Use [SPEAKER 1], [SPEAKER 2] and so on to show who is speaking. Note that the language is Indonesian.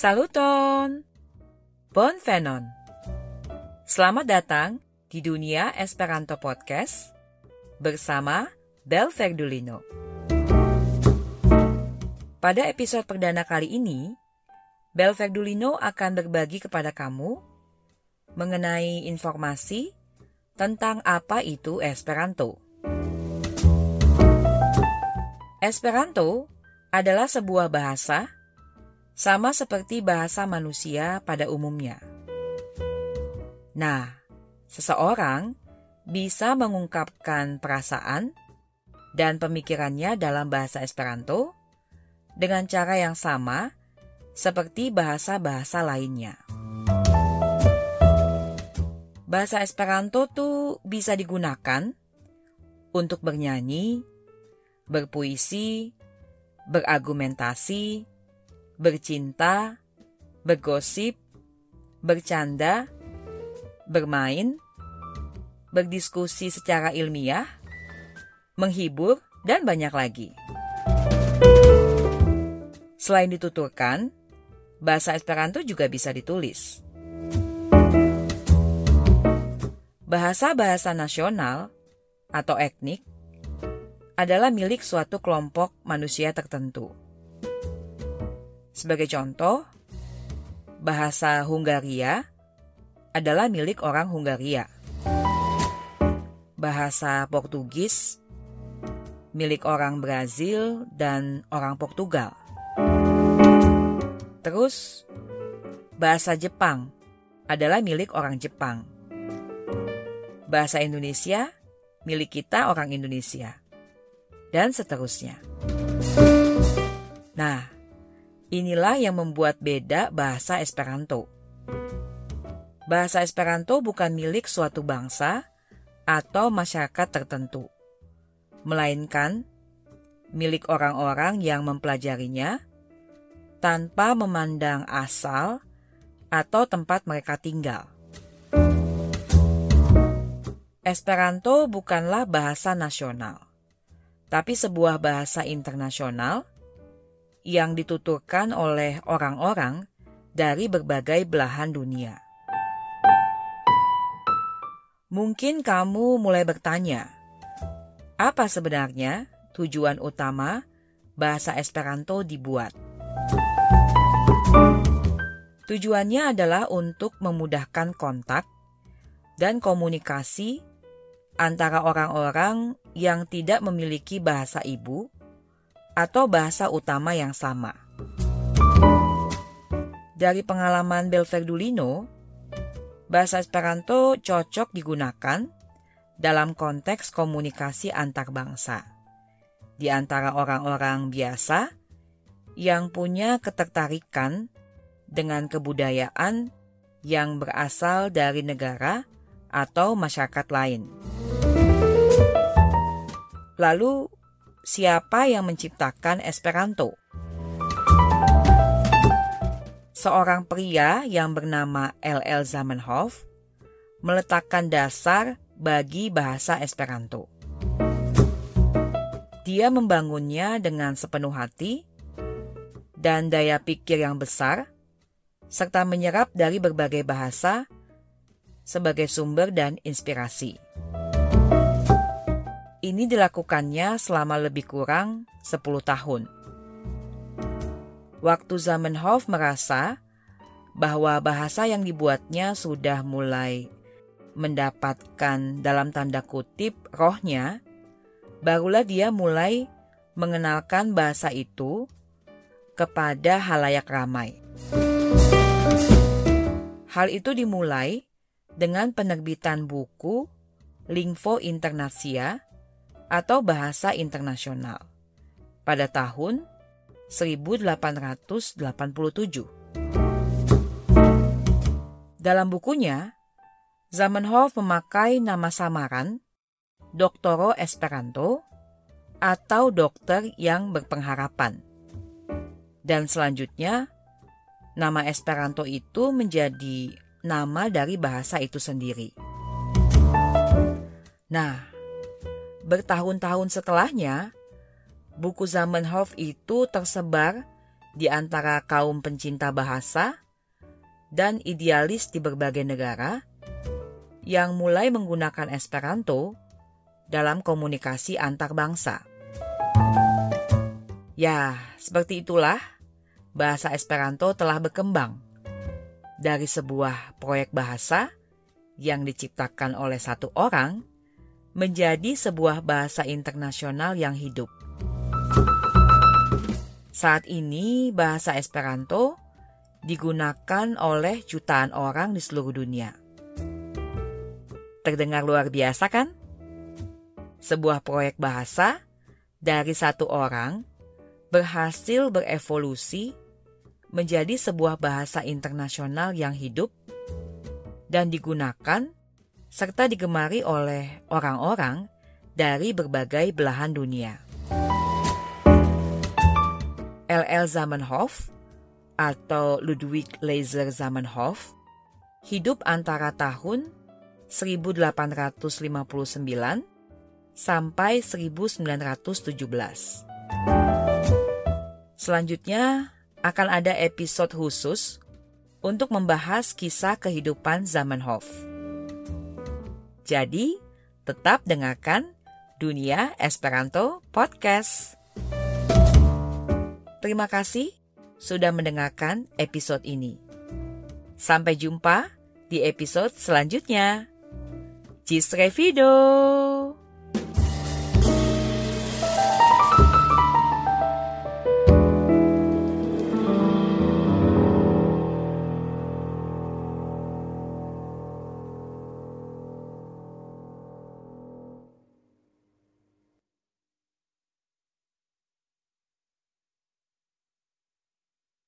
[SPEAKER 1] Saluton! Bon Venon! Selamat datang di dunia Esperanto Podcast bersama Bel Verdulino. Pada episode perdana kali ini, Bel Verdulino akan berbagi kepada kamu mengenai informasi tentang apa itu Esperanto. Esperanto adalah sebuah bahasa sama seperti bahasa manusia pada umumnya. Nah, seseorang bisa mengungkapkan perasaan dan pemikirannya dalam bahasa Esperanto dengan cara yang sama seperti bahasa-bahasa lainnya. Bahasa Esperanto tuh bisa digunakan untuk bernyanyi, berpuisi, berargumentasi, bercinta, bergosip, bercanda, bermain, berdiskusi secara ilmiah, menghibur, dan banyak lagi. Selain dituturkan, bahasa Esperanto juga bisa ditulis. Bahasa-bahasa nasional atau etnik adalah milik suatu kelompok manusia tertentu. Sebagai contoh, bahasa Hungaria adalah milik orang Hungaria. Bahasa Portugis milik orang Brazil dan orang Portugal. Terus, bahasa Jepang adalah milik orang Jepang. Bahasa Indonesia milik kita orang Indonesia. Dan seterusnya. Nah, Inilah yang membuat beda bahasa Esperanto. Bahasa Esperanto bukan milik suatu bangsa atau masyarakat tertentu, melainkan milik orang-orang yang mempelajarinya tanpa memandang asal atau tempat mereka tinggal. Esperanto bukanlah bahasa nasional, tapi sebuah bahasa internasional yang dituturkan oleh orang-orang dari berbagai belahan dunia. Mungkin kamu mulai bertanya, apa sebenarnya tujuan utama bahasa Esperanto dibuat? Tujuannya adalah untuk memudahkan kontak dan komunikasi antara orang-orang yang tidak memiliki bahasa ibu atau bahasa utama yang sama. Dari pengalaman Belverdulino, bahasa Esperanto cocok digunakan dalam konteks komunikasi antar bangsa. Di antara orang-orang biasa yang punya ketertarikan dengan kebudayaan yang berasal dari negara atau masyarakat lain. Lalu, siapa yang menciptakan Esperanto. Seorang pria yang bernama L.L. Zamenhof meletakkan dasar bagi bahasa Esperanto. Dia membangunnya dengan sepenuh hati dan daya pikir yang besar, serta menyerap dari berbagai bahasa sebagai sumber dan inspirasi. Ini dilakukannya selama lebih kurang 10 tahun. Waktu Zamenhof merasa bahwa bahasa yang dibuatnya sudah mulai mendapatkan dalam tanda kutip rohnya, barulah dia mulai mengenalkan bahasa itu kepada halayak ramai. Hal itu dimulai dengan penerbitan buku Lingvo Internasia atau bahasa internasional pada tahun 1887. Dalam bukunya, Zamenhof memakai nama samaran Doktoro Esperanto atau dokter yang berpengharapan. Dan selanjutnya, nama Esperanto itu menjadi nama dari bahasa itu sendiri. Nah, Bertahun-tahun setelahnya, buku Zamenhof itu tersebar di antara kaum pencinta bahasa dan idealis di berbagai negara yang mulai menggunakan Esperanto dalam komunikasi antar bangsa. Ya, seperti itulah bahasa Esperanto telah berkembang dari sebuah proyek bahasa yang diciptakan oleh satu orang menjadi sebuah bahasa internasional yang hidup. Saat ini, bahasa Esperanto digunakan oleh jutaan orang di seluruh dunia. Terdengar luar biasa, kan? Sebuah proyek bahasa dari satu orang berhasil berevolusi menjadi sebuah bahasa internasional yang hidup dan digunakan serta digemari oleh orang-orang dari berbagai belahan dunia. L.L. Zamenhof atau Ludwig Laser Zamenhof hidup antara tahun 1859 sampai 1917. Selanjutnya akan ada episode khusus untuk membahas kisah kehidupan Zamenhof. Jadi, tetap dengarkan Dunia Esperanto Podcast. Terima kasih sudah mendengarkan episode ini. Sampai jumpa di episode selanjutnya. Cis Revido!